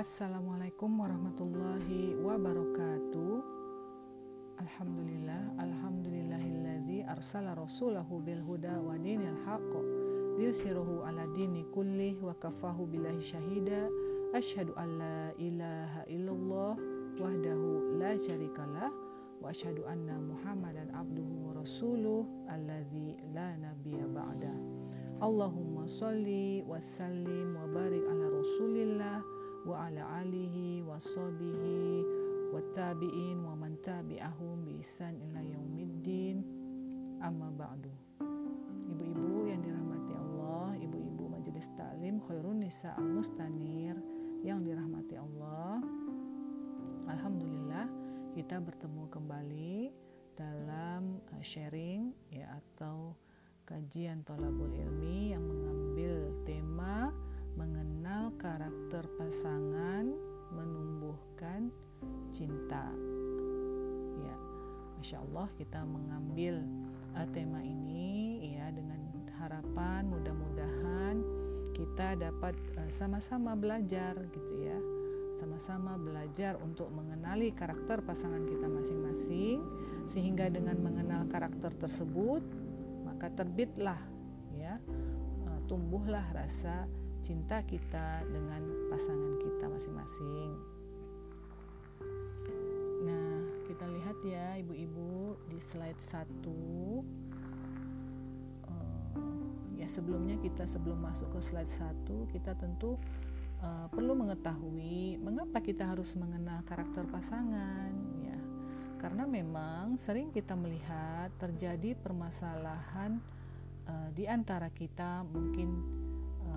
Assalamualaikum warahmatullahi wabarakatuh. Alhamdulillah, alhamdulillahilladzi arsala rasulahu bil huda wa dinil haqq liyushiruhu ala dini kullih wa kafahu billahi syahida. Asyhadu an la ilaha illallah wahdahu la syarikalah wa asyhadu anna Muhammadan abduhu wa rasuluh alladzi la nabiyya ba'da. Allahumma salli wa sallim wa barik ala rasulillah wa ala alihi wa sahbihi wa tabi'in wa man tabi'ahum bi ihsan ila yaumiddin amma ba'du Ibu-ibu yang dirahmati Allah, ibu-ibu majelis taklim khairun nisa al-mustanir yang dirahmati Allah. Alhamdulillah kita bertemu kembali dalam uh, sharing ya atau kajian tolabul ilmi yang mengambil tema mengenal karakter pasangan menumbuhkan cinta. Ya masya Allah kita mengambil tema ini ya dengan harapan mudah-mudahan kita dapat uh, sama-sama belajar gitu ya. Sama-sama belajar untuk mengenali karakter pasangan kita masing-masing sehingga dengan mengenal karakter tersebut maka terbitlah ya uh, tumbuhlah rasa cinta kita dengan pasangan kita masing-masing. Nah, kita lihat ya ibu-ibu di slide 1 uh, ya sebelumnya kita sebelum masuk ke slide 1 kita tentu uh, perlu mengetahui mengapa kita harus mengenal karakter pasangan ya. Karena memang sering kita melihat terjadi permasalahan uh, di antara kita mungkin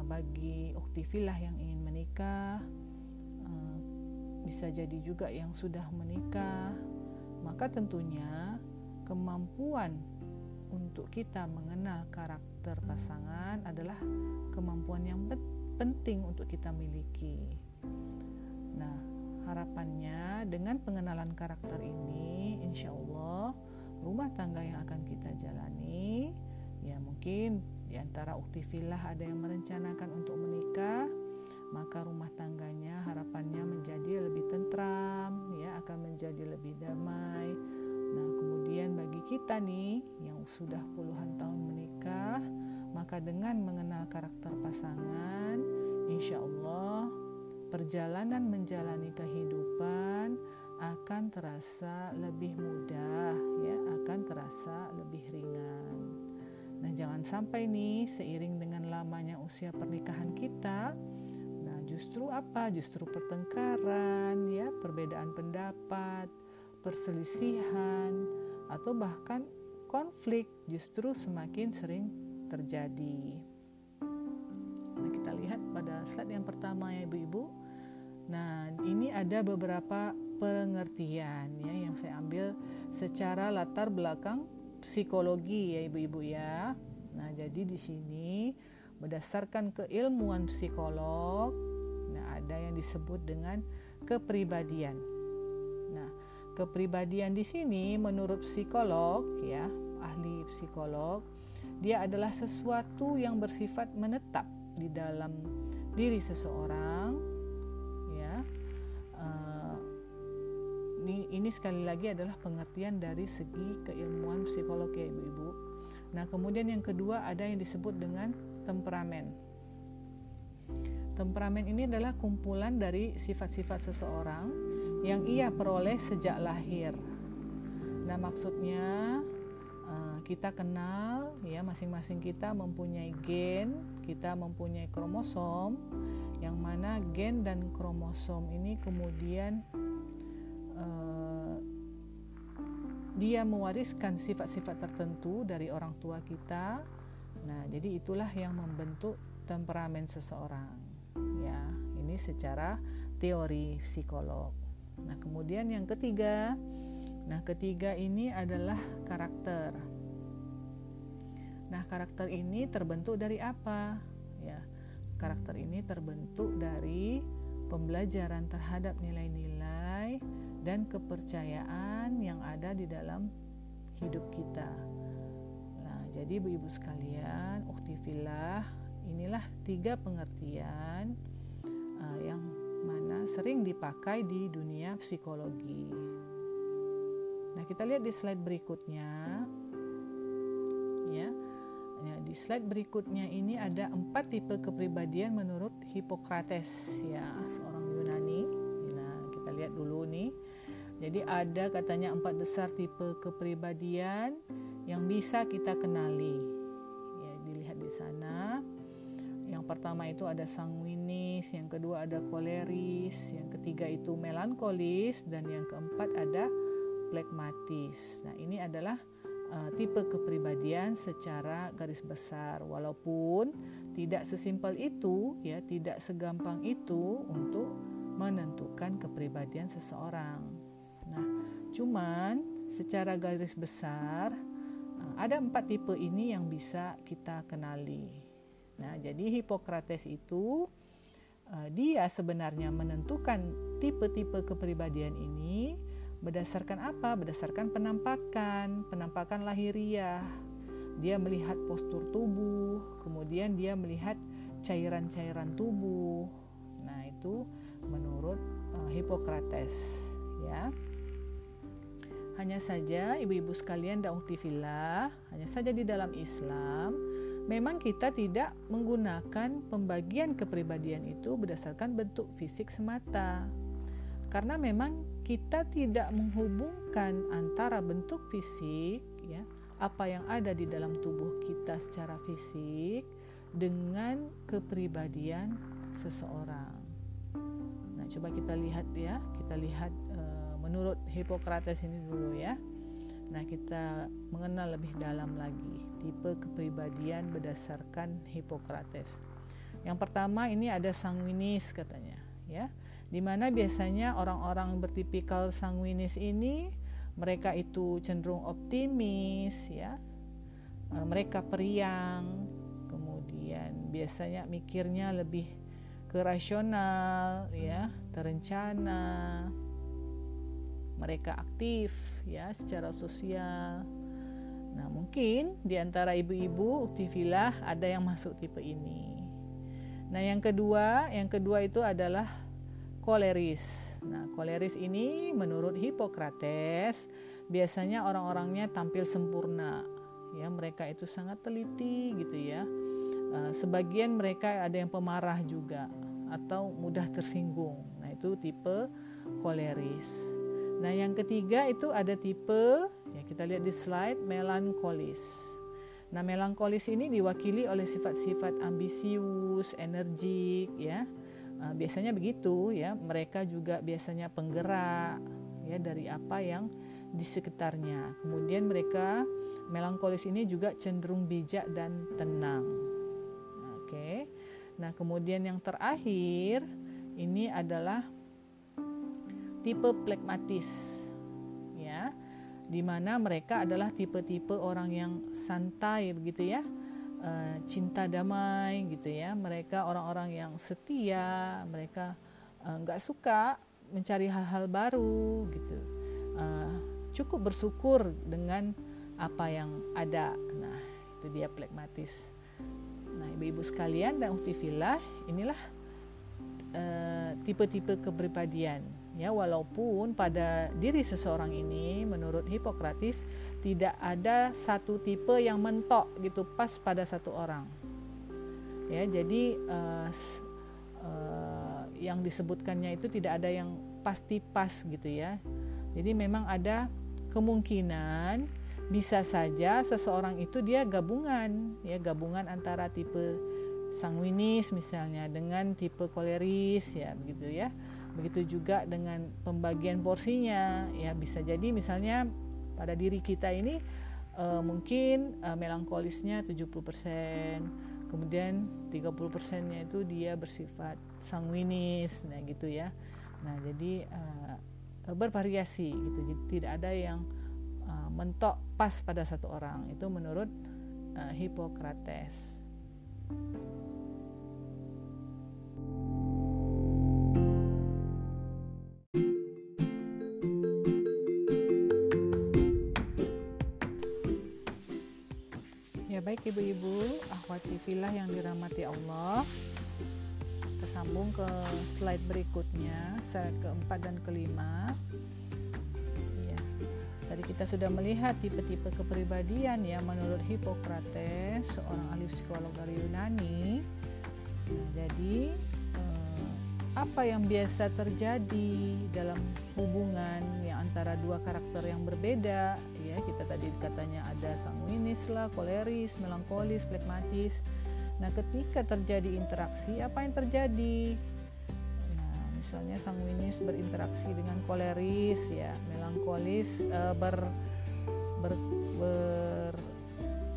bagi uktifilah yang ingin menikah. Bisa jadi juga yang sudah menikah. Maka tentunya kemampuan untuk kita mengenal karakter pasangan adalah kemampuan yang penting untuk kita miliki. Nah harapannya dengan pengenalan karakter ini insya Allah rumah tangga yang akan kita jalani ya mungkin di antara ukti filah ada yang merencanakan untuk menikah, maka rumah tangganya harapannya menjadi lebih tentram, ya akan menjadi lebih damai. Nah, kemudian bagi kita nih yang sudah puluhan tahun menikah, maka dengan mengenal karakter pasangan, insya Allah perjalanan menjalani kehidupan akan terasa lebih mudah, ya akan terasa lebih ringan. Nah, jangan sampai nih seiring dengan lamanya usia pernikahan kita, nah justru apa? Justru pertengkaran, ya, perbedaan pendapat, perselisihan atau bahkan konflik justru semakin sering terjadi. Nah, kita lihat pada slide yang pertama ya Ibu-ibu. Nah, ini ada beberapa pengertian ya yang saya ambil secara latar belakang psikologi ya ibu-ibu ya. Nah, jadi di sini berdasarkan keilmuan psikolog, nah ada yang disebut dengan kepribadian. Nah, kepribadian di sini menurut psikolog ya, ahli psikolog, dia adalah sesuatu yang bersifat menetap di dalam diri seseorang ini, ini sekali lagi adalah pengertian dari segi keilmuan psikologi ya ibu-ibu. Nah kemudian yang kedua ada yang disebut dengan temperamen. Temperamen ini adalah kumpulan dari sifat-sifat seseorang yang ia peroleh sejak lahir. Nah maksudnya eh, kita kenal ya masing-masing kita mempunyai gen, kita mempunyai kromosom yang mana gen dan kromosom ini kemudian Eh, dia mewariskan sifat-sifat tertentu dari orang tua kita. Nah, jadi itulah yang membentuk temperamen seseorang. Ya, ini secara teori psikolog. Nah, kemudian yang ketiga, nah ketiga ini adalah karakter. Nah, karakter ini terbentuk dari apa? Ya, karakter ini terbentuk dari pembelajaran terhadap nilai-nilai dan kepercayaan yang ada di dalam hidup kita. Nah, jadi ibu-ibu sekalian, uktifillah, inilah tiga pengertian uh, yang mana sering dipakai di dunia psikologi. Nah, kita lihat di slide berikutnya. Ya. Ya, di slide berikutnya ini ada empat tipe kepribadian menurut Hippocrates ya, seorang Jadi ada katanya empat besar tipe kepribadian yang bisa kita kenali. Ya, dilihat di sana. Yang pertama itu ada sanguinis, yang kedua ada koleris, yang ketiga itu melankolis dan yang keempat ada plekmatis. Nah, ini adalah uh, tipe kepribadian secara garis besar walaupun tidak sesimpel itu ya, tidak segampang itu untuk menentukan kepribadian seseorang. Cuman secara garis besar uh, ada empat tipe ini yang bisa kita kenali. Nah, jadi Hippocrates itu uh, dia sebenarnya menentukan tipe-tipe kepribadian ini Berdasarkan apa? Berdasarkan penampakan, penampakan lahiriah. Dia melihat postur tubuh, kemudian dia melihat cairan-cairan tubuh. Nah, itu menurut uh, Hippocrates, ya. Hanya saja ibu-ibu sekalian dan uktifillah, hanya saja di dalam Islam memang kita tidak menggunakan pembagian kepribadian itu berdasarkan bentuk fisik semata. Karena memang kita tidak menghubungkan antara bentuk fisik ya apa yang ada di dalam tubuh kita secara fisik dengan kepribadian seseorang. Nah, coba kita lihat ya, kita lihat menurut Hippocrates ini dulu ya. Nah, kita mengenal lebih dalam lagi tipe kepribadian berdasarkan Hippocrates. Yang pertama ini ada sanguinis katanya, ya di mana biasanya orang-orang bertipikal sanguinis ini mereka itu cenderung optimis ya e, mereka periang kemudian biasanya mikirnya lebih kerasional ya terencana mereka aktif ya secara sosial nah mungkin di antara ibu-ibu uktivilah ada yang masuk tipe ini nah yang kedua yang kedua itu adalah koleris. Nah, koleris ini menurut Hippocrates biasanya orang-orangnya tampil sempurna. Ya, mereka itu sangat teliti gitu ya. Uh, sebagian mereka ada yang pemarah juga atau mudah tersinggung. Nah, itu tipe koleris. Nah, yang ketiga itu ada tipe ya kita lihat di slide melankolis. Nah, melankolis ini diwakili oleh sifat-sifat ambisius, energik ya Uh, biasanya begitu ya, mereka juga biasanya penggerak ya dari apa yang di sekitarnya. Kemudian mereka melankolis ini juga cenderung bijak dan tenang. Oke. Nah, kemudian yang terakhir ini adalah tipe plekmatis. Ya. Di mana mereka adalah tipe-tipe orang yang santai begitu ya uh, cinta damai gitu ya mereka orang-orang yang setia mereka eh, nggak uh, suka mencari hal-hal baru gitu uh, cukup bersyukur dengan apa yang ada nah itu dia plekmatis nah ibu-ibu sekalian dan uktivilah inilah tipe-tipe uh, kepribadian ya walaupun pada diri seseorang ini menurut Hippocrates tidak ada satu tipe yang mentok gitu pas pada satu orang. Ya jadi uh, uh, yang disebutkannya itu tidak ada yang pasti pas gitu ya. Jadi memang ada kemungkinan bisa saja seseorang itu dia gabungan ya gabungan antara tipe sanguinis misalnya dengan tipe koleris ya begitu ya Begitu juga dengan pembagian porsinya, ya bisa jadi misalnya pada diri kita ini uh, mungkin uh, melankolisnya 70%, kemudian 30%-nya itu dia bersifat sanguinis, nah gitu ya. Nah, jadi uh, bervariasi gitu. Jadi tidak ada yang uh, mentok pas pada satu orang. Itu menurut uh, Hippocrates. baik ibu-ibu, akhwati filah yang dirahmati Allah. kita sambung ke slide berikutnya, slide keempat dan kelima. Ya. Tadi kita sudah melihat tipe-tipe kepribadian ya menurut Hippocrates, seorang ahli psikolog dari Yunani. Nah, jadi eh, apa yang biasa terjadi dalam hubungan yang antara dua karakter yang berbeda ya kita tadi katanya ada sanguinis lah, koleris, melankolis, plekmatis Nah, ketika terjadi interaksi, apa yang terjadi? Nah, misalnya sanguinis berinteraksi dengan koleris, ya, melankolis e, ber, ber,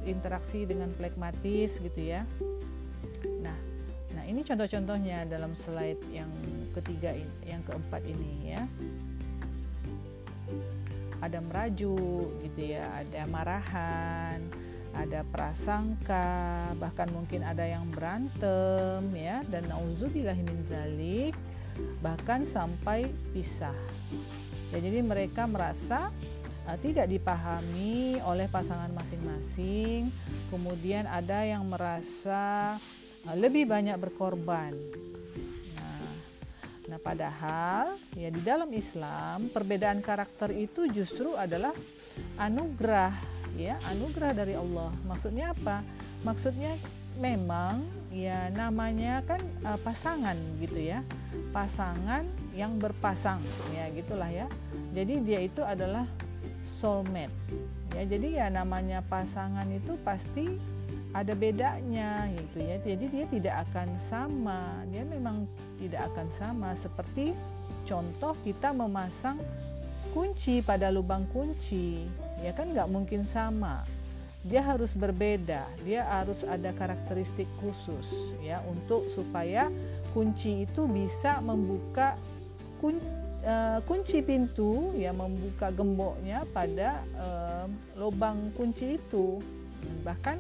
berinteraksi dengan plekmatis, gitu ya. Nah, nah ini contoh-contohnya dalam slide yang ketiga, yang keempat ini, ya ada merajuk gitu ya, ada marahan, ada prasangka, bahkan mungkin ada yang berantem ya dan nauzubillah zalik bahkan sampai pisah. Ya, jadi mereka merasa uh, tidak dipahami oleh pasangan masing-masing. Kemudian ada yang merasa uh, lebih banyak berkorban. Nah, padahal ya di dalam Islam perbedaan karakter itu justru adalah anugerah ya anugerah dari Allah. Maksudnya apa? Maksudnya memang ya namanya kan uh, pasangan gitu ya. Pasangan yang berpasang ya gitulah ya. Jadi dia itu adalah soulmate. Ya jadi ya namanya pasangan itu pasti ada bedanya gitu ya. Jadi dia tidak akan sama. Dia memang tidak akan sama. Seperti contoh kita memasang kunci pada lubang kunci ya kan nggak mungkin sama. Dia harus berbeda dia harus ada karakteristik khusus ya untuk supaya kunci itu bisa membuka kun, uh, kunci pintu ya membuka gemboknya pada uh, lubang kunci itu. Bahkan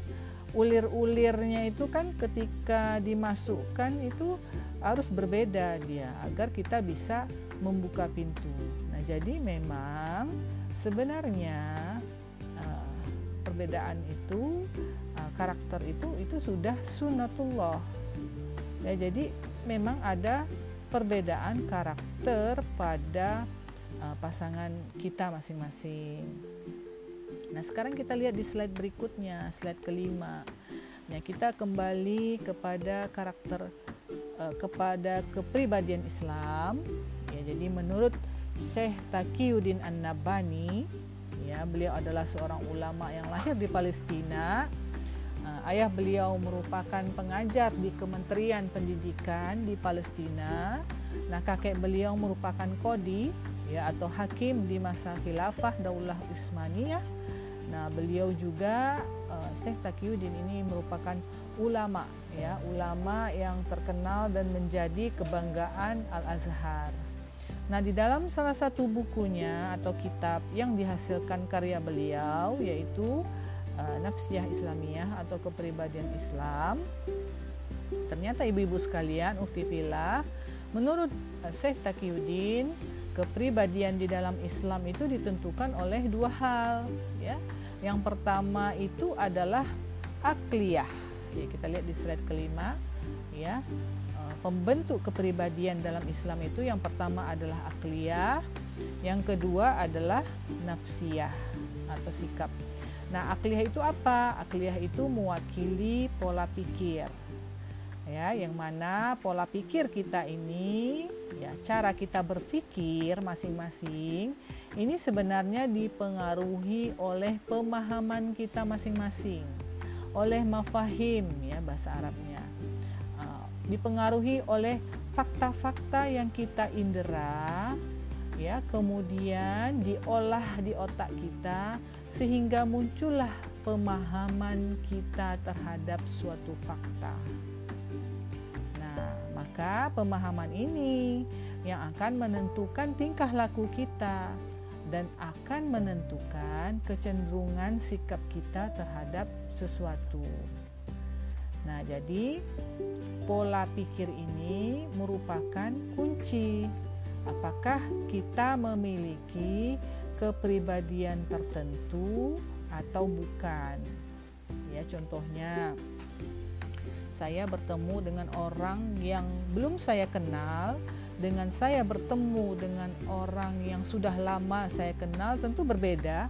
ulir-ulirnya itu kan ketika dimasukkan itu harus berbeda dia agar kita bisa membuka pintu. Nah, jadi memang sebenarnya uh, perbedaan itu uh, karakter itu itu sudah sunatullah ya jadi memang ada perbedaan karakter pada uh, pasangan kita masing-masing. Nah sekarang kita lihat di slide berikutnya slide kelima. Ya kita kembali kepada karakter uh, kepada kepribadian Islam. Ya jadi menurut Syekh Taqiyuddin An-Nabani ya beliau adalah seorang ulama yang lahir di Palestina. Uh, ayah beliau merupakan pengajar di Kementerian Pendidikan di Palestina. Nah kakek beliau merupakan kodi ya atau hakim di masa khilafah Daulah Utsmaniyah nah beliau juga uh, Syekh Taqiyuddin ini merupakan ulama ya ulama yang terkenal dan menjadi kebanggaan Al-Azhar Nah, di dalam salah satu bukunya atau kitab yang dihasilkan karya beliau yaitu uh, Nafsiyah Islamiyah atau kepribadian Islam. Ternyata ibu-ibu sekalian, uktifillah, menurut uh, Syekh Taqiyuddin, kepribadian di dalam Islam itu ditentukan oleh dua hal, ya. Yang pertama itu adalah akliyah. Ya, kita lihat di slide kelima, ya pembentuk kepribadian dalam Islam itu yang pertama adalah akliyah, yang kedua adalah nafsiyah atau sikap. Nah, akliyah itu apa? Akliyah itu mewakili pola pikir. Ya, yang mana pola pikir kita ini, ya, cara kita berpikir masing-masing ini sebenarnya dipengaruhi oleh pemahaman kita masing-masing, oleh mafahim ya bahasa Arabnya dipengaruhi oleh fakta-fakta yang kita indera ya kemudian diolah di otak kita sehingga muncullah pemahaman kita terhadap suatu fakta. Nah, maka pemahaman ini yang akan menentukan tingkah laku kita dan akan menentukan kecenderungan sikap kita terhadap sesuatu. Nah, jadi pola pikir ini merupakan kunci apakah kita memiliki kepribadian tertentu atau bukan. Ya, contohnya saya bertemu dengan orang yang belum saya kenal dengan saya bertemu dengan orang yang sudah lama saya kenal tentu berbeda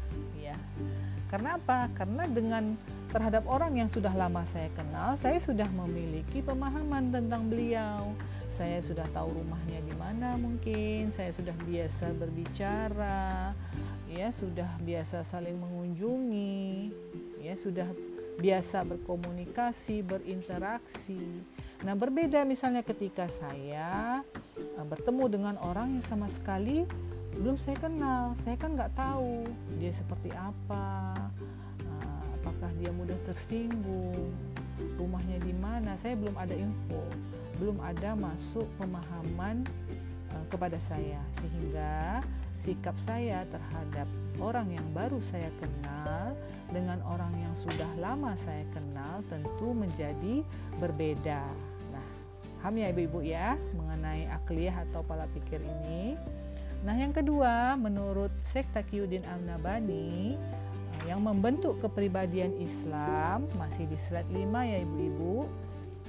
karena apa karena dengan terhadap orang yang sudah lama saya kenal saya sudah memiliki pemahaman tentang beliau saya sudah tahu rumahnya di mana mungkin saya sudah biasa berbicara ya sudah biasa saling mengunjungi ya sudah biasa berkomunikasi, berinteraksi. Nah, berbeda misalnya ketika saya uh, bertemu dengan orang yang sama sekali belum saya kenal, saya kan nggak tahu dia seperti apa, uh, apakah dia mudah tersinggung, rumahnya di mana, saya belum ada info, belum ada masuk pemahaman uh, kepada saya, sehingga sikap saya terhadap orang yang baru saya kenal dengan orang yang sudah lama saya kenal tentu menjadi berbeda. Nah, paham ya ibu-ibu ya mengenai akliyah atau pola pikir ini. Nah, yang kedua, menurut Syekh Taqiyuddin Al-Nabani eh, yang membentuk kepribadian Islam masih di slide 5 ya ibu-ibu.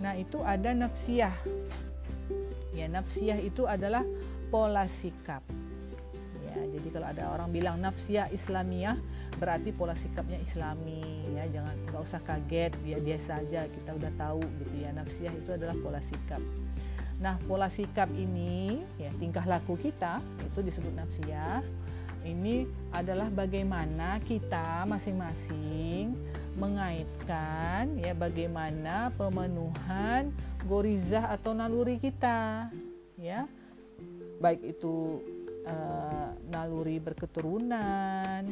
Nah, itu ada nafsiyah. Ya, nafsiyah itu adalah pola sikap jadi kalau ada orang bilang nafsiyah Islamiyah berarti pola sikapnya Islami ya jangan nggak usah kaget dia dia saja kita udah tahu gitu ya nafsiyah itu adalah pola sikap. Nah pola sikap ini ya tingkah laku kita itu disebut nafsiyah. Ini adalah bagaimana kita masing-masing mengaitkan ya bagaimana pemenuhan gorizah atau naluri kita ya baik itu uh, naluri berketurunan,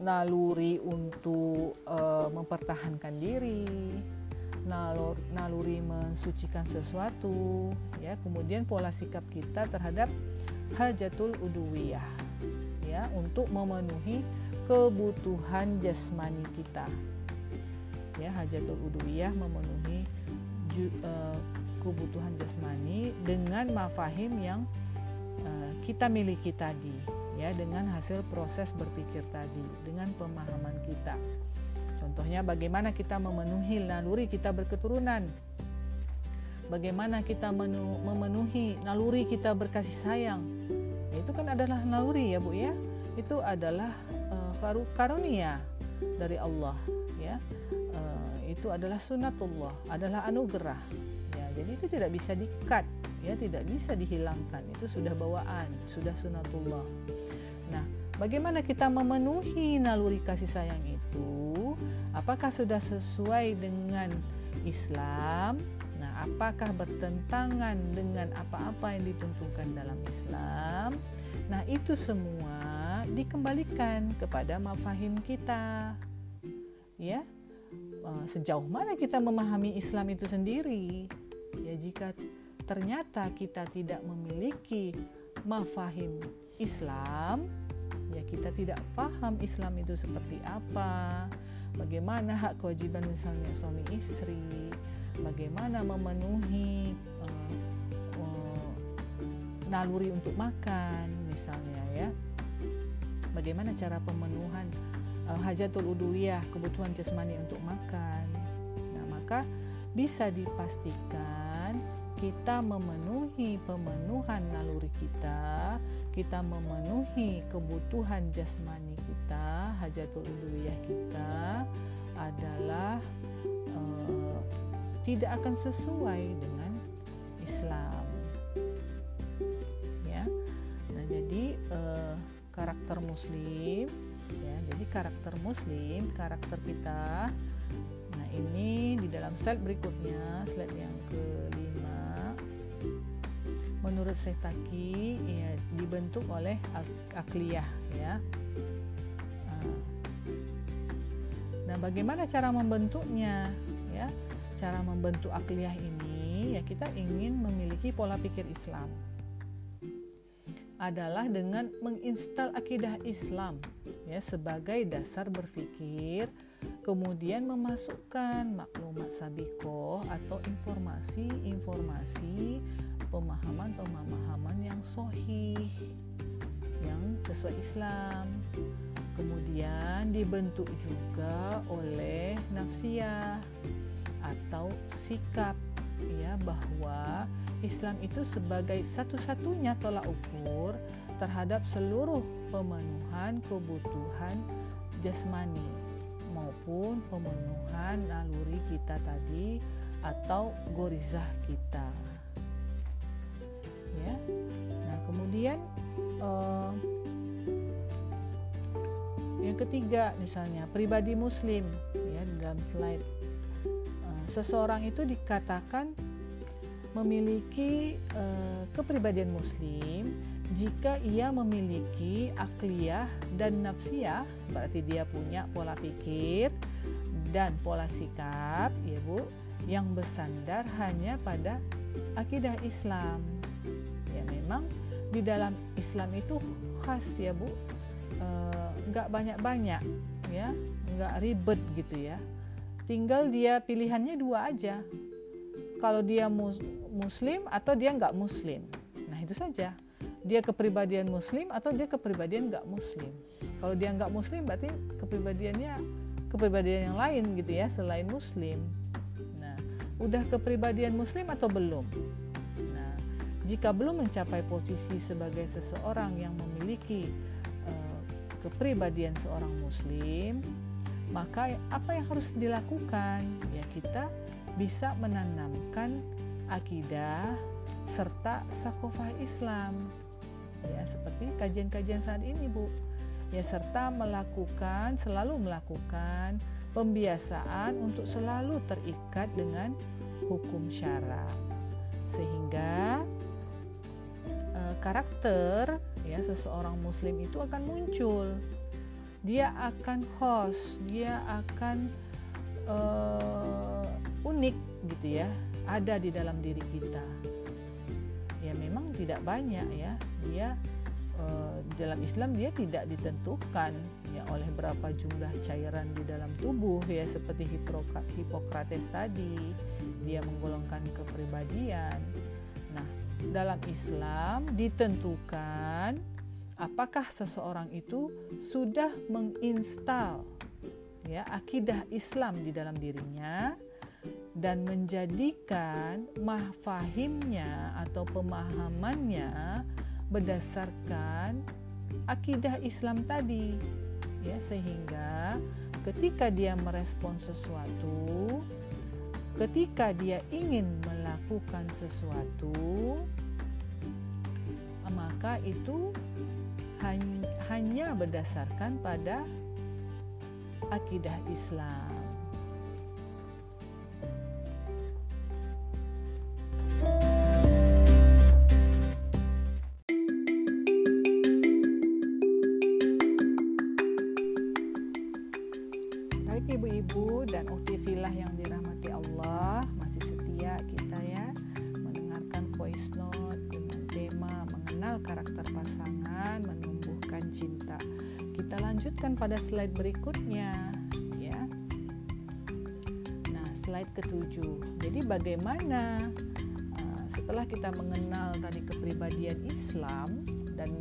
naluri untuk uh, mempertahankan diri, nalur, naluri mensucikan sesuatu, ya. Kemudian pola sikap kita terhadap hajatul uduwiyah, ya, untuk memenuhi kebutuhan jasmani kita. Ya, hajatul uduwiyah memenuhi ju, uh, kebutuhan jasmani dengan mafahim yang Eh, kita miliki tadi ya dengan hasil proses berpikir tadi dengan pemahaman kita. Contohnya bagaimana kita memenuhi naluri kita berketurunan. Bagaimana kita memenuhi naluri kita berkasih sayang. Itu kan adalah naluri ya Bu ya. Itu adalah uh, karunia dari Allah ya. Uh, itu adalah sunatullah, adalah anugerah. Ya, jadi itu tidak bisa dikat ya tidak bisa dihilangkan itu sudah bawaan sudah sunatullah nah bagaimana kita memenuhi naluri kasih sayang itu apakah sudah sesuai dengan Islam? Nah apakah bertentangan dengan apa-apa yang ditentukan dalam Islam? Nah itu semua dikembalikan kepada mafahim kita. Ya eh, sejauh mana kita memahami Islam itu sendiri? Ya jika ternyata kita tidak memiliki mafahim Islam, ya kita tidak paham Islam itu seperti apa, bagaimana hak kewajiban misalnya suami istri, bagaimana memenuhi uh, uh, naluri untuk makan misalnya ya, bagaimana cara pemenuhan uh, hajatul uduwiyah kebutuhan jasmani untuk makan, nah maka bisa dipastikan kita memenuhi pemenuhan naluri kita, kita memenuhi kebutuhan jasmani kita, hajatul uluhiyah kita adalah uh, tidak akan sesuai dengan Islam. Ya. Nah, jadi uh, karakter muslim ya, jadi karakter muslim, karakter kita Nah, ini di dalam slide berikutnya, slide yang kelima menurut Setaki ya, dibentuk oleh akliyah ya. Ah. Nah, bagaimana cara membentuknya ya? Cara membentuk akliyah ini ya kita ingin memiliki pola pikir Islam adalah dengan menginstal akidah Islam ya sebagai dasar berpikir kemudian memasukkan maklumat sabiko atau informasi-informasi pemahaman-pemahaman yang sohih yang sesuai Islam kemudian dibentuk juga oleh nafsiyah atau sikap ya bahwa Islam itu sebagai satu-satunya tolak ukur terhadap seluruh pemenuhan kebutuhan jasmani maupun pemenuhan naluri kita tadi atau gorizah kita. Ya. Nah, kemudian uh, yang ketiga misalnya pribadi muslim ya di dalam slide uh, seseorang itu dikatakan memiliki uh, kepribadian muslim jika ia memiliki akliyah dan nafsiyah berarti dia punya pola pikir dan pola sikap ya Bu yang bersandar hanya pada akidah Islam memang di dalam Islam itu khas ya Bu. Nggak e, banyak-banyak ya. Nggak ribet gitu ya. Tinggal dia pilihannya dua aja. Kalau dia mus muslim atau dia nggak muslim. Nah itu saja. Dia kepribadian muslim atau dia kepribadian nggak muslim. Kalau dia nggak muslim berarti kepribadiannya kepribadian yang lain gitu ya selain muslim. Nah udah kepribadian muslim atau belum jika belum mencapai posisi sebagai seseorang yang memiliki uh, kepribadian seorang muslim maka apa yang harus dilakukan? Ya kita bisa menanamkan akidah serta sakofah Islam. Ya seperti kajian-kajian saat ini Bu. Ya serta melakukan selalu melakukan pembiasaan untuk selalu terikat dengan hukum syara. Sehingga e, karakter ya seseorang muslim itu akan muncul. Dia akan host dia akan e, unik gitu ya ada di dalam diri kita. Ya memang tidak banyak ya dia uh, dalam Islam dia tidak ditentukan ya oleh berapa jumlah cairan di dalam tubuh ya seperti Hipokrates tadi. Dia menggolongkan kepribadian. Nah dalam Islam ditentukan apakah seseorang itu sudah menginstal ya akidah Islam di dalam dirinya dan menjadikan mahfahimnya atau pemahamannya berdasarkan akidah Islam tadi ya sehingga ketika dia merespon sesuatu ketika dia ingin melakukan sesuatu maka itu hanya berdasarkan pada akidah Islam slide berikutnya ya. Nah, slide ketujuh. Jadi bagaimana uh, setelah kita mengenal tadi kepribadian Islam dan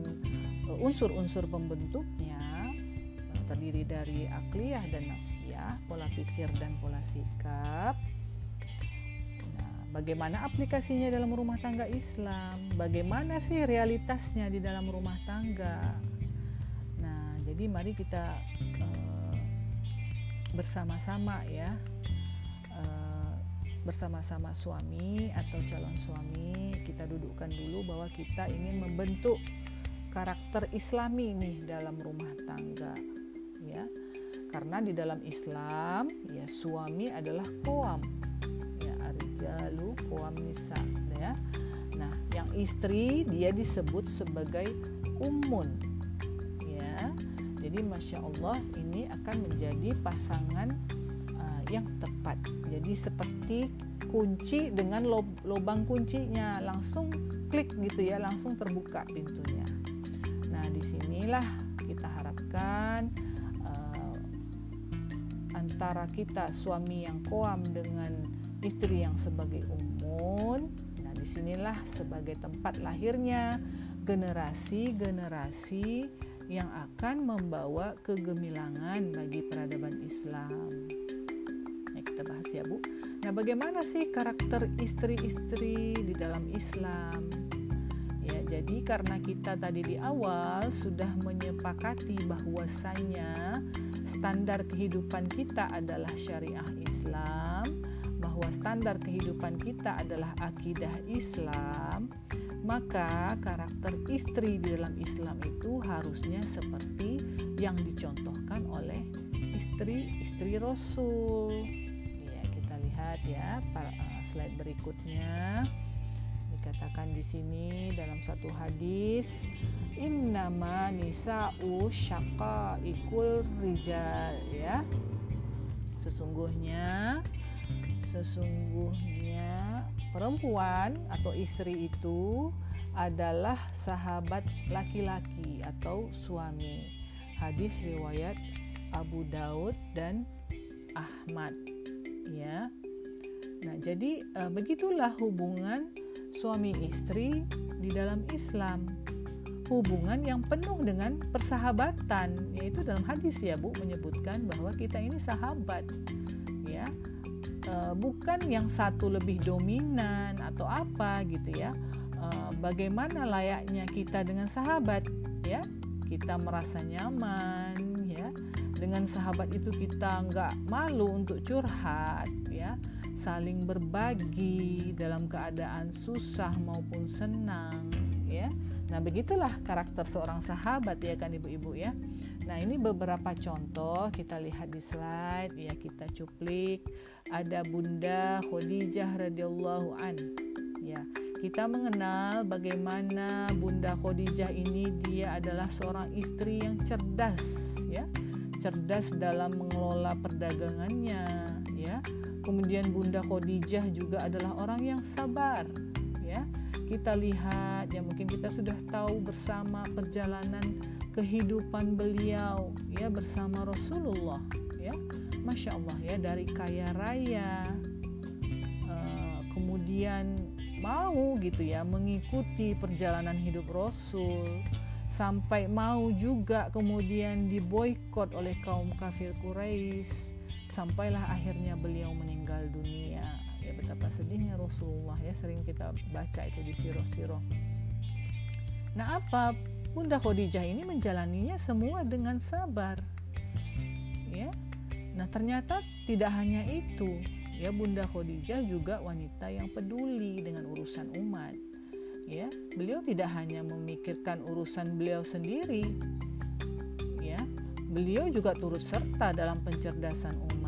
uh, unsur-unsur pembentuknya uh, terdiri dari akliyah dan nafsiyah, pola pikir dan pola sikap. Nah, bagaimana aplikasinya dalam rumah tangga Islam? Bagaimana sih realitasnya di dalam rumah tangga? Jadi mari kita uh, bersama-sama ya uh, bersama-sama suami atau calon suami kita dudukkan dulu bahwa kita ingin membentuk karakter Islami nih dalam rumah tangga ya. Karena di dalam Islam ya suami adalah koam ya arjalu koam nisa ya. Nah yang istri dia disebut sebagai umun jadi masya Allah ini akan menjadi pasangan uh, yang tepat. Jadi seperti kunci dengan lob kuncinya langsung klik gitu ya, langsung terbuka pintunya. Nah di sinilah kita harapkan uh, antara kita suami yang koam dengan istri yang sebagai umun. Nah di sinilah sebagai tempat lahirnya generasi-generasi yang akan membawa kegemilangan bagi peradaban Islam. Ya, kita bahas ya Bu. Nah Nah, bagaimana sih karakter istri-istri di dalam Islam? Ya, jadi karena kita tadi di awal sudah menyepakati bahwasanya standar kehidupan kita adalah syariah Islam, bahwa standar kehidupan kita adalah akidah Islam, maka karakter istri di dalam Islam itu harusnya seperti yang dicontohkan oleh istri-istri Rasul. Lihat ya uh, slide berikutnya. Dikatakan di sini dalam satu hadis innama nisa'u syaka ikul rijal ya. Sesungguhnya sesungguhnya perempuan atau istri itu adalah sahabat laki-laki atau suami hadis riwayat Abu Daud dan Ahmad ya Nah, jadi e, begitulah hubungan suami istri di dalam Islam. Hubungan yang penuh dengan persahabatan, yaitu dalam hadis ya Bu menyebutkan bahwa kita ini sahabat. Ya. E, bukan yang satu lebih dominan atau apa gitu ya. E, bagaimana layaknya kita dengan sahabat ya? Kita merasa nyaman ya. Dengan sahabat itu kita nggak malu untuk curhat ya saling berbagi dalam keadaan susah maupun senang ya. Nah, begitulah karakter seorang sahabat ya kan Ibu-ibu ya. Nah, ini beberapa contoh kita lihat di slide ya kita cuplik ada Bunda Khadijah radhiyallahu an. Ya, kita mengenal bagaimana Bunda Khadijah ini dia adalah seorang istri yang cerdas ya. Cerdas dalam mengelola perdagangannya ya Kemudian Bunda Khadijah juga adalah orang yang sabar. Kita lihat ya mungkin kita sudah tahu bersama perjalanan kehidupan beliau ya bersama Rasulullah ya. Masya Allah ya dari kaya raya uh, kemudian mau gitu ya mengikuti perjalanan hidup Rasul sampai mau juga kemudian diboykot oleh kaum kafir Quraisy sampailah akhirnya beliau meninggal dunia betapa sedihnya Rasulullah ya sering kita baca itu di siroh-siroh. Nah apa? Bunda Khadijah ini menjalaninya semua dengan sabar. Ya. Nah ternyata tidak hanya itu. Ya Bunda Khadijah juga wanita yang peduli dengan urusan umat. Ya beliau tidak hanya memikirkan urusan beliau sendiri. Ya beliau juga turut serta dalam pencerdasan umat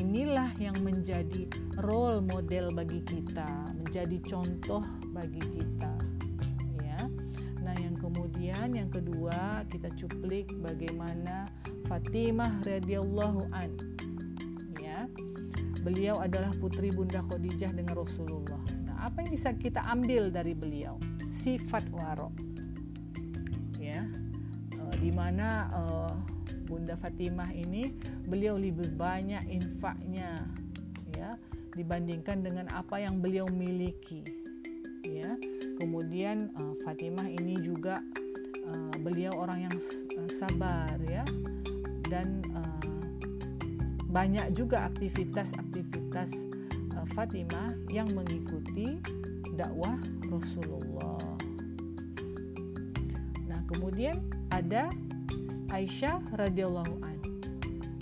inilah yang menjadi role model bagi kita, menjadi contoh bagi kita. Ya. Nah, yang kemudian yang kedua kita cuplik bagaimana Fatimah radhiyallahu an. Ya. Beliau adalah putri Bunda Khadijah dengan Rasulullah. Nah, apa yang bisa kita ambil dari beliau? Sifat waro. Uh, di mana uh, Bunda Fatimah ini beliau lebih banyak infaknya ya dibandingkan dengan apa yang beliau miliki ya kemudian uh, Fatimah ini juga uh, beliau orang yang sabar ya dan uh, banyak juga aktivitas-aktivitas uh, Fatimah yang mengikuti dakwah Rasulullah. Nah, kemudian ada Aisyah radhiyallahu an.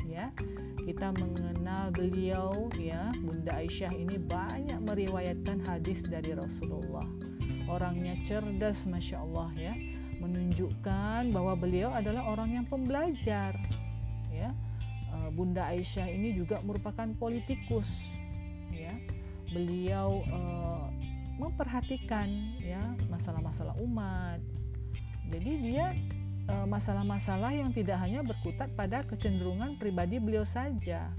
Ya, kita mengenal beliau ya, Bunda Aisyah ini banyak meriwayatkan hadis dari Rasulullah. Orangnya cerdas, masya Allah ya, menunjukkan bahwa beliau adalah orang yang pembelajar. Ya, eh, Bunda Aisyah ini juga merupakan politikus. Ya, beliau uh, memperhatikan ya masalah-masalah umat. Jadi dia Eh, masalah-masalah yang tidak hanya berkutat pada kecenderungan pribadi beliau saja.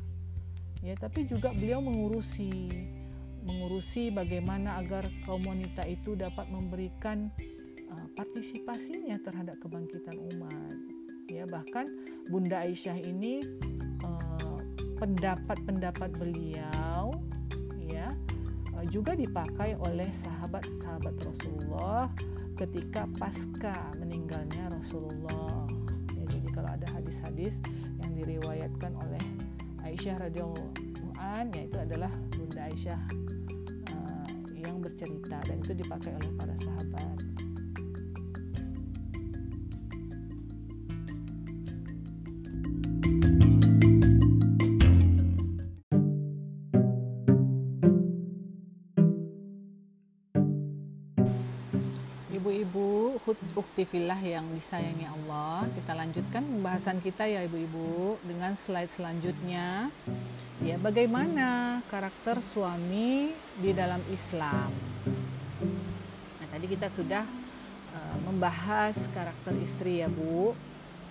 Ya tapi juga beliau mengurusi mengurusi bagaimana agar kaum wanita itu dapat memberikan uh, partisipasinya terhadap kebangkitan umat. Ya bahkan Bunda Aisyah ini pendapat-pendapat uh, beliau ya uh, juga dipakai oleh sahabat-sahabat Rasulullah ketika pasca meninggalnya Rasulullah. Ya, jadi kalau ada hadis-hadis yang diriwayatkan oleh Aisyah radhiyallahu Quran yaitu adalah Bunda Aisyah uh, yang bercerita dan itu dipakai oleh para sahabat. Uktifillah yang disayangi Allah. Kita lanjutkan pembahasan kita ya ibu-ibu Dengan slide selanjutnya. Ya bagaimana karakter suami di dalam Islam? Nah tadi kita sudah uh, membahas karakter istri ya Bu.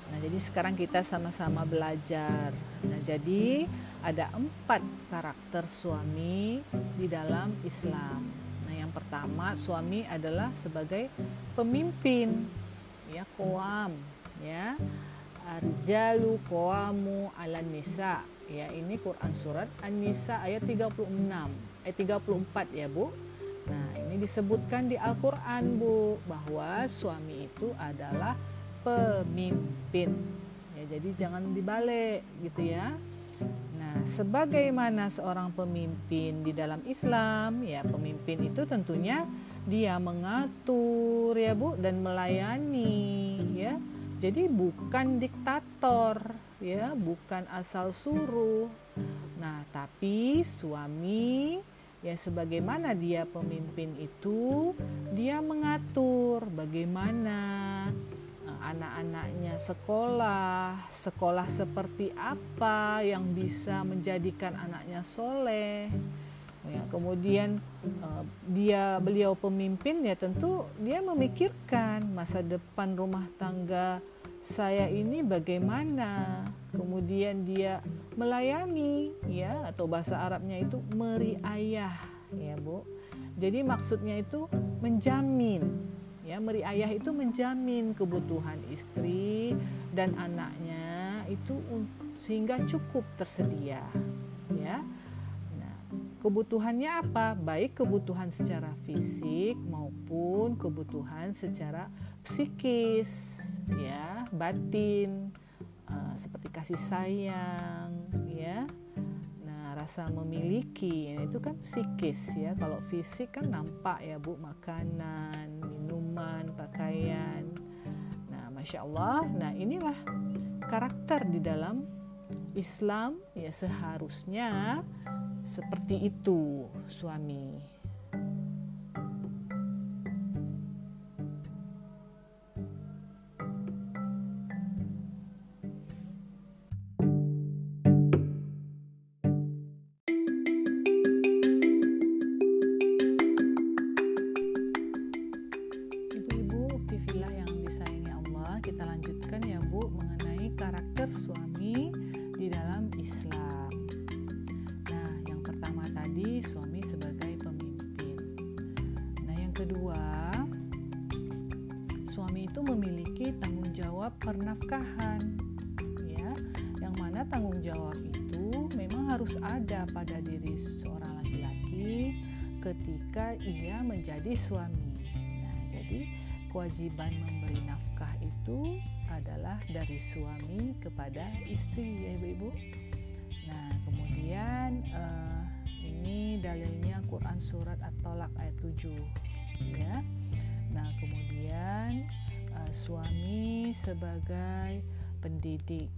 Nah jadi sekarang kita sama-sama belajar. Nah jadi ada empat karakter suami di dalam Islam pertama suami adalah sebagai pemimpin. Ya koam ya. Arjalu koamu ala nisa. Ya ini Quran surat An-Nisa ayat 36 ayat 34 ya Bu. Nah ini disebutkan di Al-Quran Bu bahwa suami itu adalah pemimpin. Ya jadi jangan dibalik gitu ya Nah, sebagaimana seorang pemimpin di dalam Islam, ya pemimpin itu tentunya dia mengatur ya Bu dan melayani ya. Jadi bukan diktator ya, bukan asal suruh. Nah, tapi suami ya sebagaimana dia pemimpin itu dia mengatur bagaimana anak-anaknya sekolah, sekolah seperti apa yang bisa menjadikan anaknya soleh. Ya, kemudian uh, dia beliau pemimpin ya tentu dia memikirkan masa depan rumah tangga saya ini bagaimana. Kemudian dia melayani ya atau bahasa Arabnya itu meriayah ya Bu. Jadi maksudnya itu menjamin ya meriayah itu menjamin kebutuhan istri dan anaknya itu sehingga cukup tersedia ya. Nah kebutuhannya apa? Baik kebutuhan secara fisik maupun kebutuhan secara psikis ya. Batin uh, seperti kasih sayang ya rasa memiliki itu kan psikis ya kalau fisik kan nampak ya bu makanan minuman, pakaian. Nah, masya Allah. Nah, inilah karakter di dalam Islam ya seharusnya seperti itu suami. Pernafkahan. Ya yang mana tanggung jawab itu memang harus ada pada diri seorang laki-laki ketika ia menjadi suami. Nah jadi kewajiban memberi nafkah itu adalah dari suami kepada istri ya ibu-ibu nah kemudian uh, ini dalilnya Quran surat At-Tolak ayat 7 ya. Nah kemudian suami sebagai pendidik.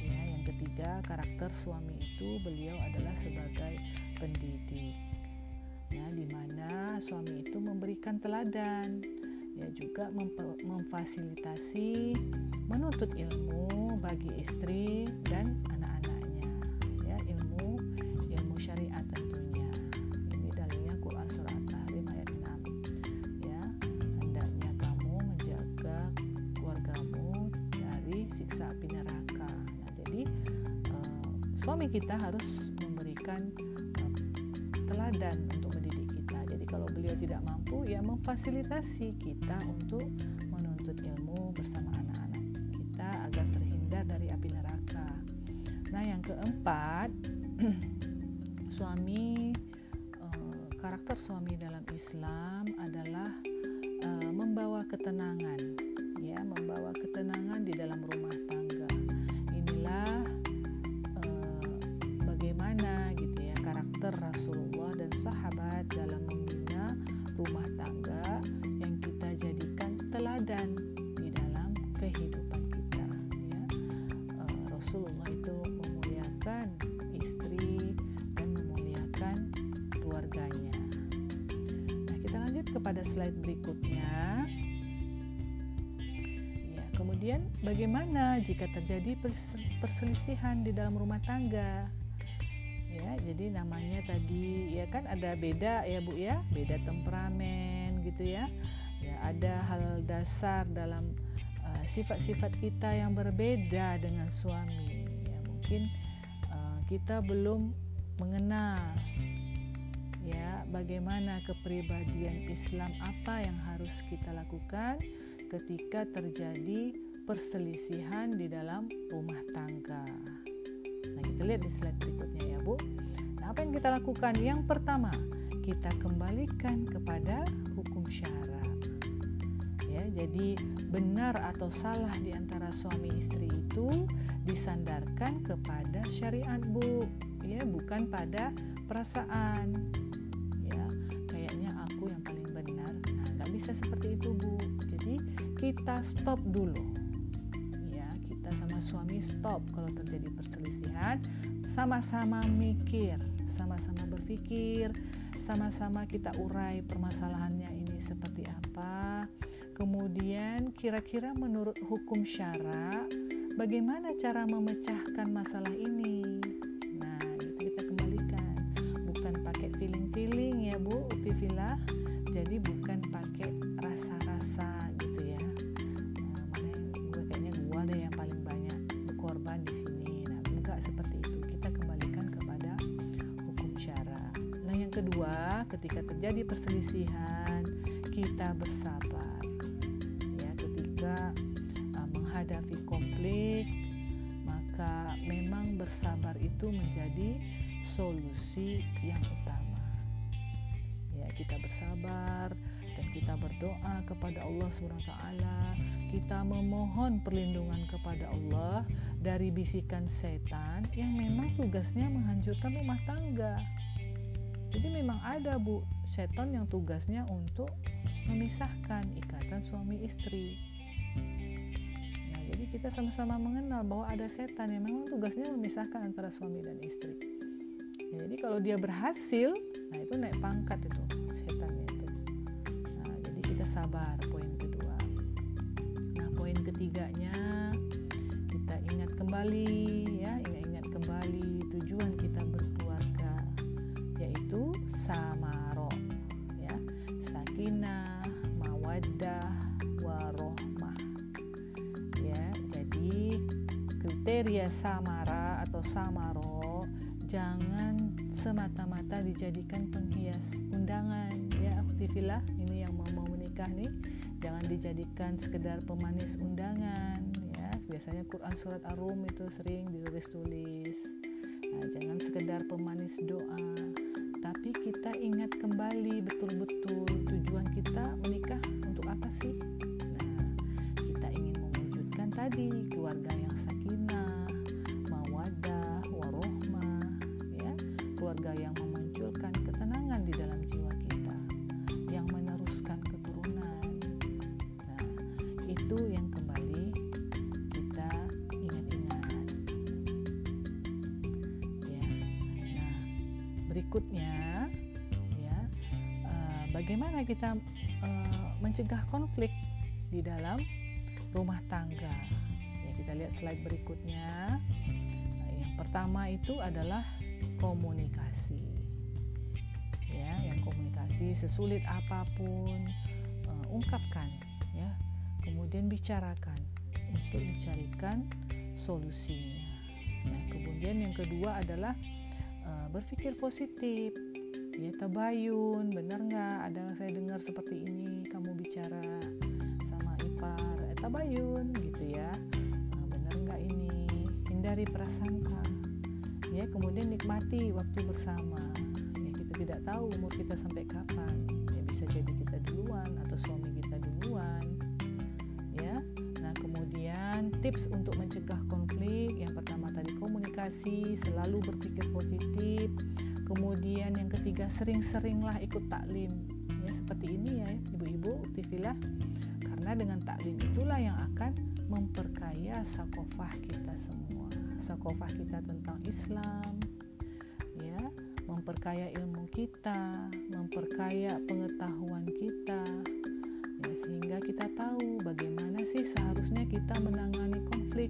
Ya, yang ketiga, karakter suami itu beliau adalah sebagai pendidik. Ya, di mana suami itu memberikan teladan, ya juga memfasilitasi menuntut ilmu bagi istri dan anak-anaknya. Suami kita harus memberikan uh, teladan untuk mendidik kita. Jadi kalau beliau tidak mampu, ya memfasilitasi kita untuk menuntut ilmu bersama anak-anak kita agar terhindar dari api neraka. Nah, yang keempat, suami uh, karakter suami dalam Islam adalah uh, membawa ketenangan, bagaimana jika terjadi perselisihan di dalam rumah tangga? Ya, jadi namanya tadi ya kan ada beda ya Bu ya, beda temperamen gitu ya. Ya, ada hal dasar dalam uh, sifat-sifat uh, kita yang berbeda dengan suami. Ya, mungkin uh, kita belum mengenal ya bagaimana kepribadian Islam apa yang harus kita lakukan ketika terjadi perselisihan di dalam rumah tangga. Nah, kita lihat di slide berikutnya ya, Bu. Nah, apa yang kita lakukan? Yang pertama, kita kembalikan kepada hukum syara. Ya, jadi benar atau salah di antara suami istri itu disandarkan kepada syariat, Bu. Ya, bukan pada perasaan bisa seperti itu Bu jadi kita stop dulu ya suami stop kalau terjadi perselisihan. Sama-sama mikir sama-sama berpikir sama-sama kita urai permasalahannya ini seperti apa. Kemudian kira-kira menurut hukum syara bagaimana cara memecahkan masalah ini menjadi solusi yang utama. Kita bersabar dan kita berdoa kepada Allah SWT kita memohon perlindungan kepada Allah dari bisikan setan yang memang tugasnya menghancurkan rumah tangga. Jadi memang ada bu setan yang tugasnya untuk memisahkan ikatan suami istri kita sama-sama mengenal bahwa ada setan yang memang tugasnya memisahkan antara suami dan istri. Ya, jadi kalau dia berhasil nah itu naik pangkat itu sabar poin kedua. Nah poin ketiganya kita ingat kembali ya ingat-ingat kembali tujuan kita berkeluarga yaitu samaro kriteria samara atau samaro jangan semata-mata dijadikan penghias undangan. Ya aktivilah ini yang mau nikah nih. Jangan dijadikan sekedar pemanis undangan ya. Biasanya Quran surat Ar-Rum itu sering ditulis-tulis. Nah, jangan sekedar pemanis doa. Tapi kita ingat kembali betul-betul tujuan kita menikah untuk apa sih? Nah kita ingin mewujudkan tadi keluarga yang mencegah konflik di dalam rumah tangga ya kita lihat slide berikutnya yang pertama itu adalah komunikasi ya yang komunikasi sesulit apa pun uh, ungkapkan ya kemudian bicarakan untuk dicarikan solusinya. Nah, kemudian yang kedua adalah uh, berpikir positif. Ya, tabayun, benar nggak? Ada saya dengar seperti ini, kamu bicara sama ipar, eh, tabayun, gitu ya. Uh, benar nggak ini? Hindari prasangka. Ya, kemudian nikmati waktu bersama. Ya, kita tidak tahu umur kita sampai kapan. Ya, bisa jadi kita duluan atau suami kita duluan tips untuk mencegah konflik yang pertama tadi komunikasi selalu berpikir positif kemudian yang ketiga sering-seringlah ikut taklim. Ya seperti ini ya ibu-ibu tifilah karena dengan taklim itulah yang akan memperkaya sakofah kita semua. Sakofah kita tentang Islam ya memperkaya ilmu kita, memperkaya pengetahuan kita, ya, sehingga kita tahu bagaimana sih seharusnya kita menangani konflik,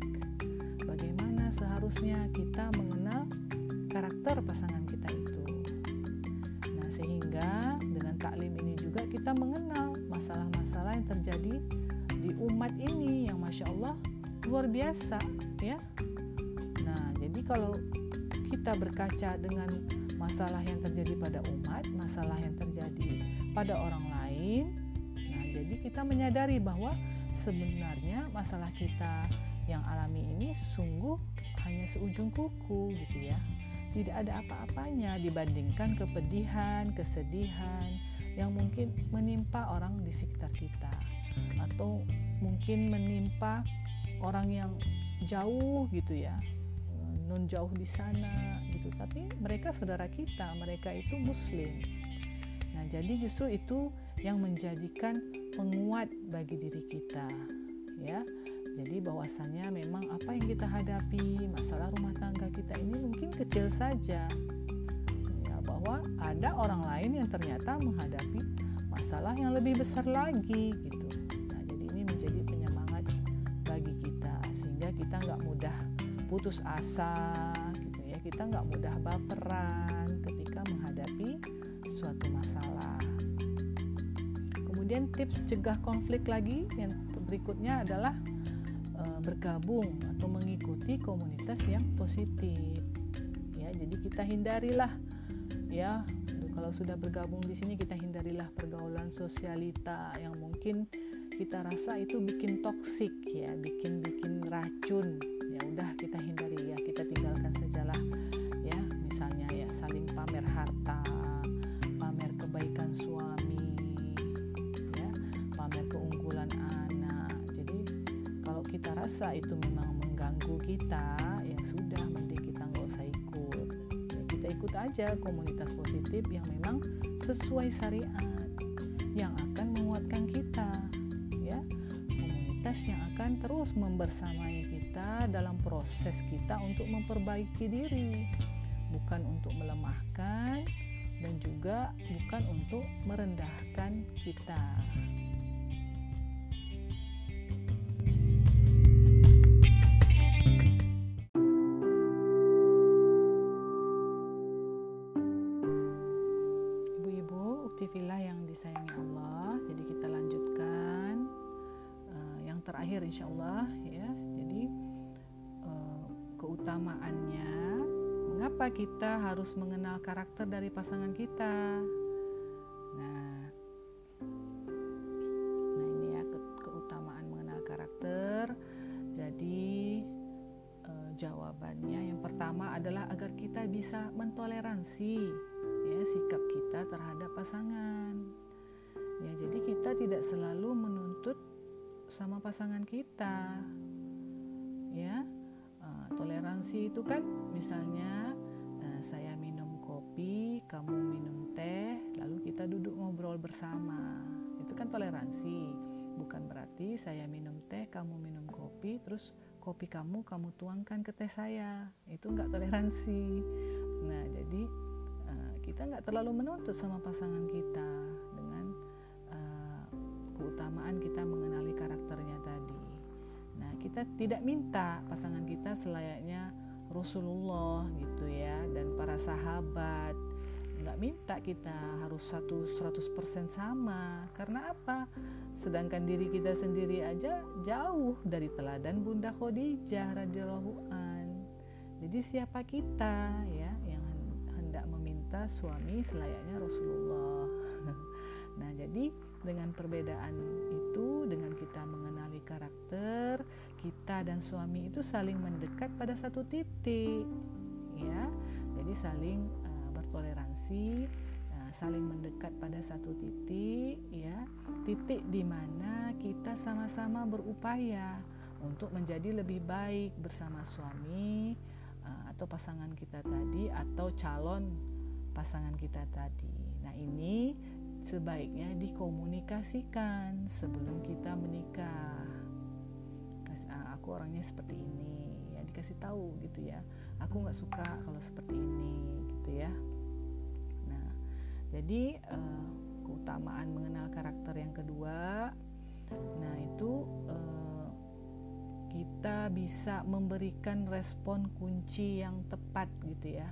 bagaimana seharusnya kita mengenal karakter pasangan biasa, ya. Nah, jadi kalau kita berkaca dengan masalah yang terjadi pada umat, masalah yang terjadi pada orang lain. Nah, jadi kita menyadari bahwa sebenarnya masalah kita yang alami ini sungguh hanya seujung kuku gitu ya. Tidak ada apa-apanya dibandingkan kepedihan, kesedihan yang mungkin menimpa orang di sekitar kita atau mungkin menimpa orang yang jauh gitu ya non jauh di sana gitu. Tapi mereka saudara kita mereka itu muslim. Nah jadi justru itu yang menjadikan penguat bagi diri kita ya. Jadi bahwasanya memang apa yang kita hadapi masalah rumah tangga kita ini mungkin kecil saja. Ya bahwa ada orang lain yang ternyata menghadapi masalah yang lebih besar lagi gitu putus asa gitu ya. Kita nggak mudah baperan ketika menghadapi suatu masalah. Kemudian tips cegah konflik lagi yang berikutnya adalah e, bergabung atau mengikuti komunitas yang positif. Ya jadi kita hindarilah ya. Kalau sudah bergabung di sini kita hindarilah pergaulan sosialita yang mungkin kita rasa itu bikin toksik ya. Bikin bikin racun ya udah kita hindari ya kita tinggalkan sajalah ya misalnya ya saling pamer harta pamer kebaikan suami ya pamer keunggulan anak. Jadi kalau kita rasa itu memang mengganggu kita ya sudah mending kita nggak usah ikut. Ya, kita ikut aja komunitas positif yang memang sesuai syariat yang akan menguatkan kita ya. Komunitas yang akan terus membersamai kita dalam proses kita untuk memperbaiki diri, bukan untuk melemahkan dan juga bukan untuk merendahkan kita. Harus mengenal karakter dari pasangan kita. Nah, nah ini ya ke keutamaan mengenal karakter. Jadi eh, jawabannya yang pertama adalah agar kita bisa mentoleransi ya sikap kita terhadap pasangan. Ya, jadi kita tidak selalu menuntut sama pasangan kita. Ya, toleransi itu kan misalnya nah, saya minum kopi, kamu minum teh, lalu kita duduk ngobrol bersama. Itu kan toleransi. Bukan berarti saya minum teh, kamu minum kopi, terus kopi kamu kamu tuangkan ke teh saya. Itu nggak toleransi. Nah, jadi uh, kita nggak terlalu menuntut sama pasangan kita dengan uh, keutamaan kita mengenali karakternya tadi kita tidak minta pasangan kita selayaknya Rasulullah gitu ya dan para sahabat. Nggak minta kita harus satu 100% sama. Karena apa? Sedangkan diri kita sendiri aja jauh dari teladan Bunda Khadijah radhiyallahu an. Jadi siapa kita ya yang hendak meminta suami selayaknya Rasulullah? Nah jadi dengan perbedaan itu dengan kita karakter kita dan suami itu saling mendekat pada satu titik ya. Jadi saling uh, bertoleransi uh, saling mendekat pada satu titik ya. Titik di mana kita sama-sama berupaya untuk menjadi lebih baik bersama suami uh, atau pasangan kita tadi atau calon pasangan kita tadi. Nah ini sebaiknya dikomunikasikan sebelum kita menikah. ah, aku orangnya seperti ini ya dikasih tahu gitu ya aku nggak suka kalau seperti ini gitu ya Jadi uh, keutamaan mengenal karakter yang kedua, nah itu uh, kita bisa memberikan respon kunci yang tepat gitu ya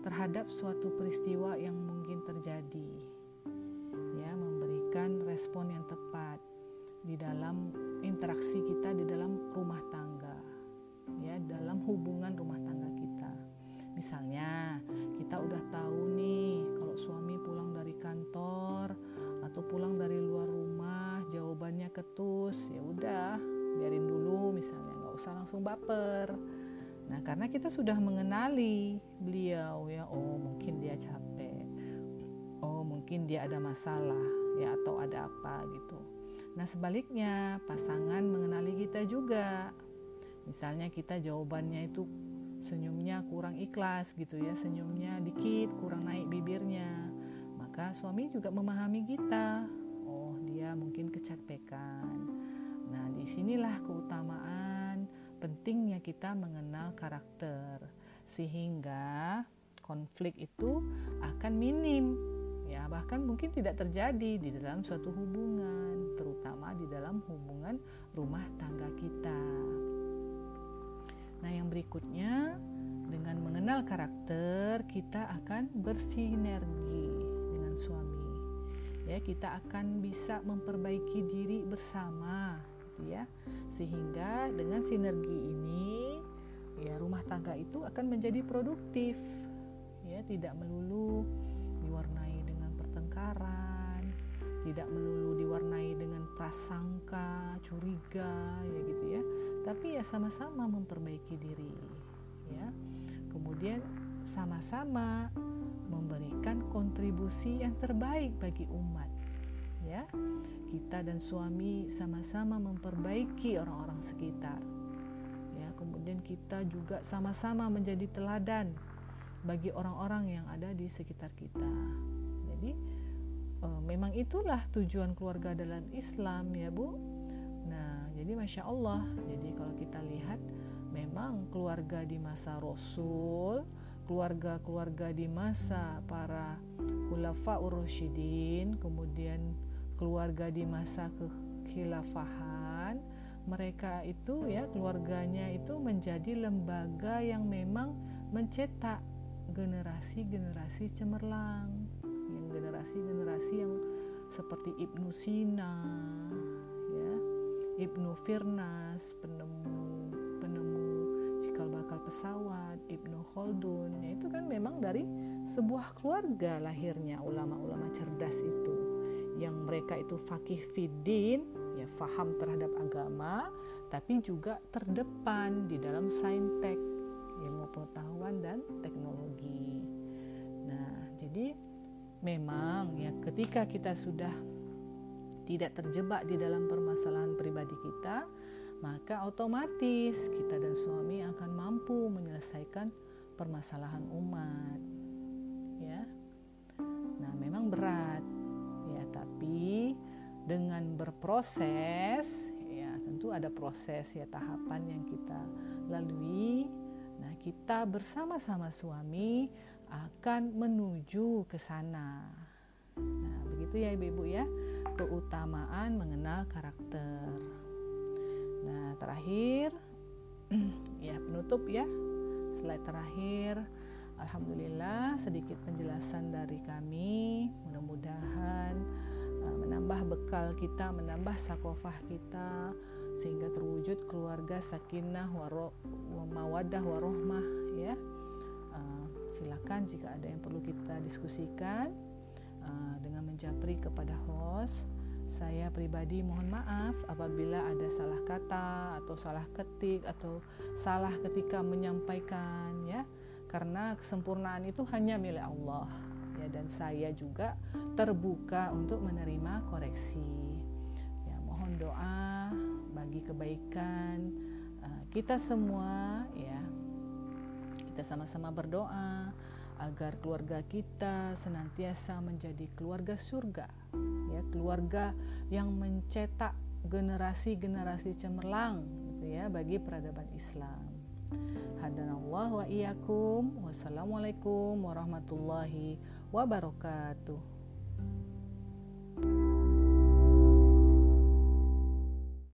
terhadap suatu peristiwa yang mungkin terjadi. Ya, memberikan respon yang tepat di dalam interaksi kita di dalam Nah, karena kita sudah mengenali beliau ya, oh mungkin dia capek. Oh, mungkin dia ada masalah ya atau ada apa gitu. Nah, sebaliknya pasangan mengenali kita juga. Misalnya kita jawabannya itu senyumnya kurang ikhlas gitu ya, senyumnya dikit, kurang naik bibirnya. Maka suami juga memahami kita. Oh, dia mungkin kecapekan. Nah, di sinilah keutamaan pentingnya kita mengenal karakter sehingga konflik itu akan minim ya. Bahkan mungkin tidak terjadi di dalam suatu hubungan terutama di dalam hubungan rumah tangga kita. Nah yang berikutnya dengan mengenal karakter kita akan bersinergi dengan suami. Ya kita akan bisa memperbaiki diri bersama gitu ya. Sehingga dengan sinergi ini ya rumah tangga itu akan menjadi produktif ya. Tidak melulu diwarnai dengan pertengkaran tidak melulu diwarnai dengan prasangka curiga ya gitu ya. Tapi ya sama-sama memperbaiki diri ya. Kemudian sama-sama memberikan kontribusi yang terbaik bagi umat ya kita dan suami sama-sama memperbaiki orang-orang sekitar. Ya, kemudian kita juga sama-sama menjadi teladan bagi orang-orang yang ada di sekitar kita. Jadi e, memang itulah tujuan keluarga dalam Islam ya Bu. Nah, jadi masya Allah. Jadi kalau kita lihat memang keluarga di masa Rasul, keluarga-keluarga di masa para khulafa ur-rasyidin, kemudian keluarga di masa kekhilafahan mereka itu ya keluarganya itu menjadi lembaga yang memang mencetak generasi-generasi cemerlang. Yang generasi-generasi yang seperti Ibnu Sina ya Ibnu Firnas penemu penemu cikal bakal pesawat Ibnu Khaldun. Ya itu kan memang dari sebuah keluarga lahirnya ulama-ulama cerdas itu yang mereka itu fakih fidin ya faham terhadap agama tapi juga terdepan di dalam saintek ilmu pengetahuan dan teknologi. Nah jadi memang ya ketika kita sudah tidak terjebak di dalam permasalahan pribadi kita maka otomatis kita dan suami akan mampu menyelesaikan permasalahan umat ya. Nah memang berat berproses ya tentu ada proses ya tahapan yang kita lalui. Nah kita bersama-sama suami akan menuju ke sana. Nah begitu ya ibu-ibu ya keutamaan mengenal karakter. Nah terakhir ya penutup ya slide terakhir. Alhamdulillah sedikit penjelasan dari kami. Mudah-mudahan menambah bekal kita, menambah sakofah kita sehingga terwujud keluarga sakinah waro, mawadah warohmah ya. Uh, silakan jika ada yang perlu kita diskusikan uh, dengan menjapri kepada host. Saya pribadi mohon maaf apabila ada salah kata atau salah ketik atau salah ketika menyampaikan ya. Karena kesempurnaan itu hanya milik Allah ya dan saya juga terbuka untuk menerima koreksi. Ya, mohon doa bagi kebaikan uh, kita semua ya. Kita sama-sama berdoa agar keluarga kita senantiasa menjadi keluarga surga, ya, keluarga yang mencetak generasi-generasi cemerlang gitu ya bagi peradaban Islam. Adanallahu wa iyyakum. Wassalamualaikum warahmatullahi wabarakatuh.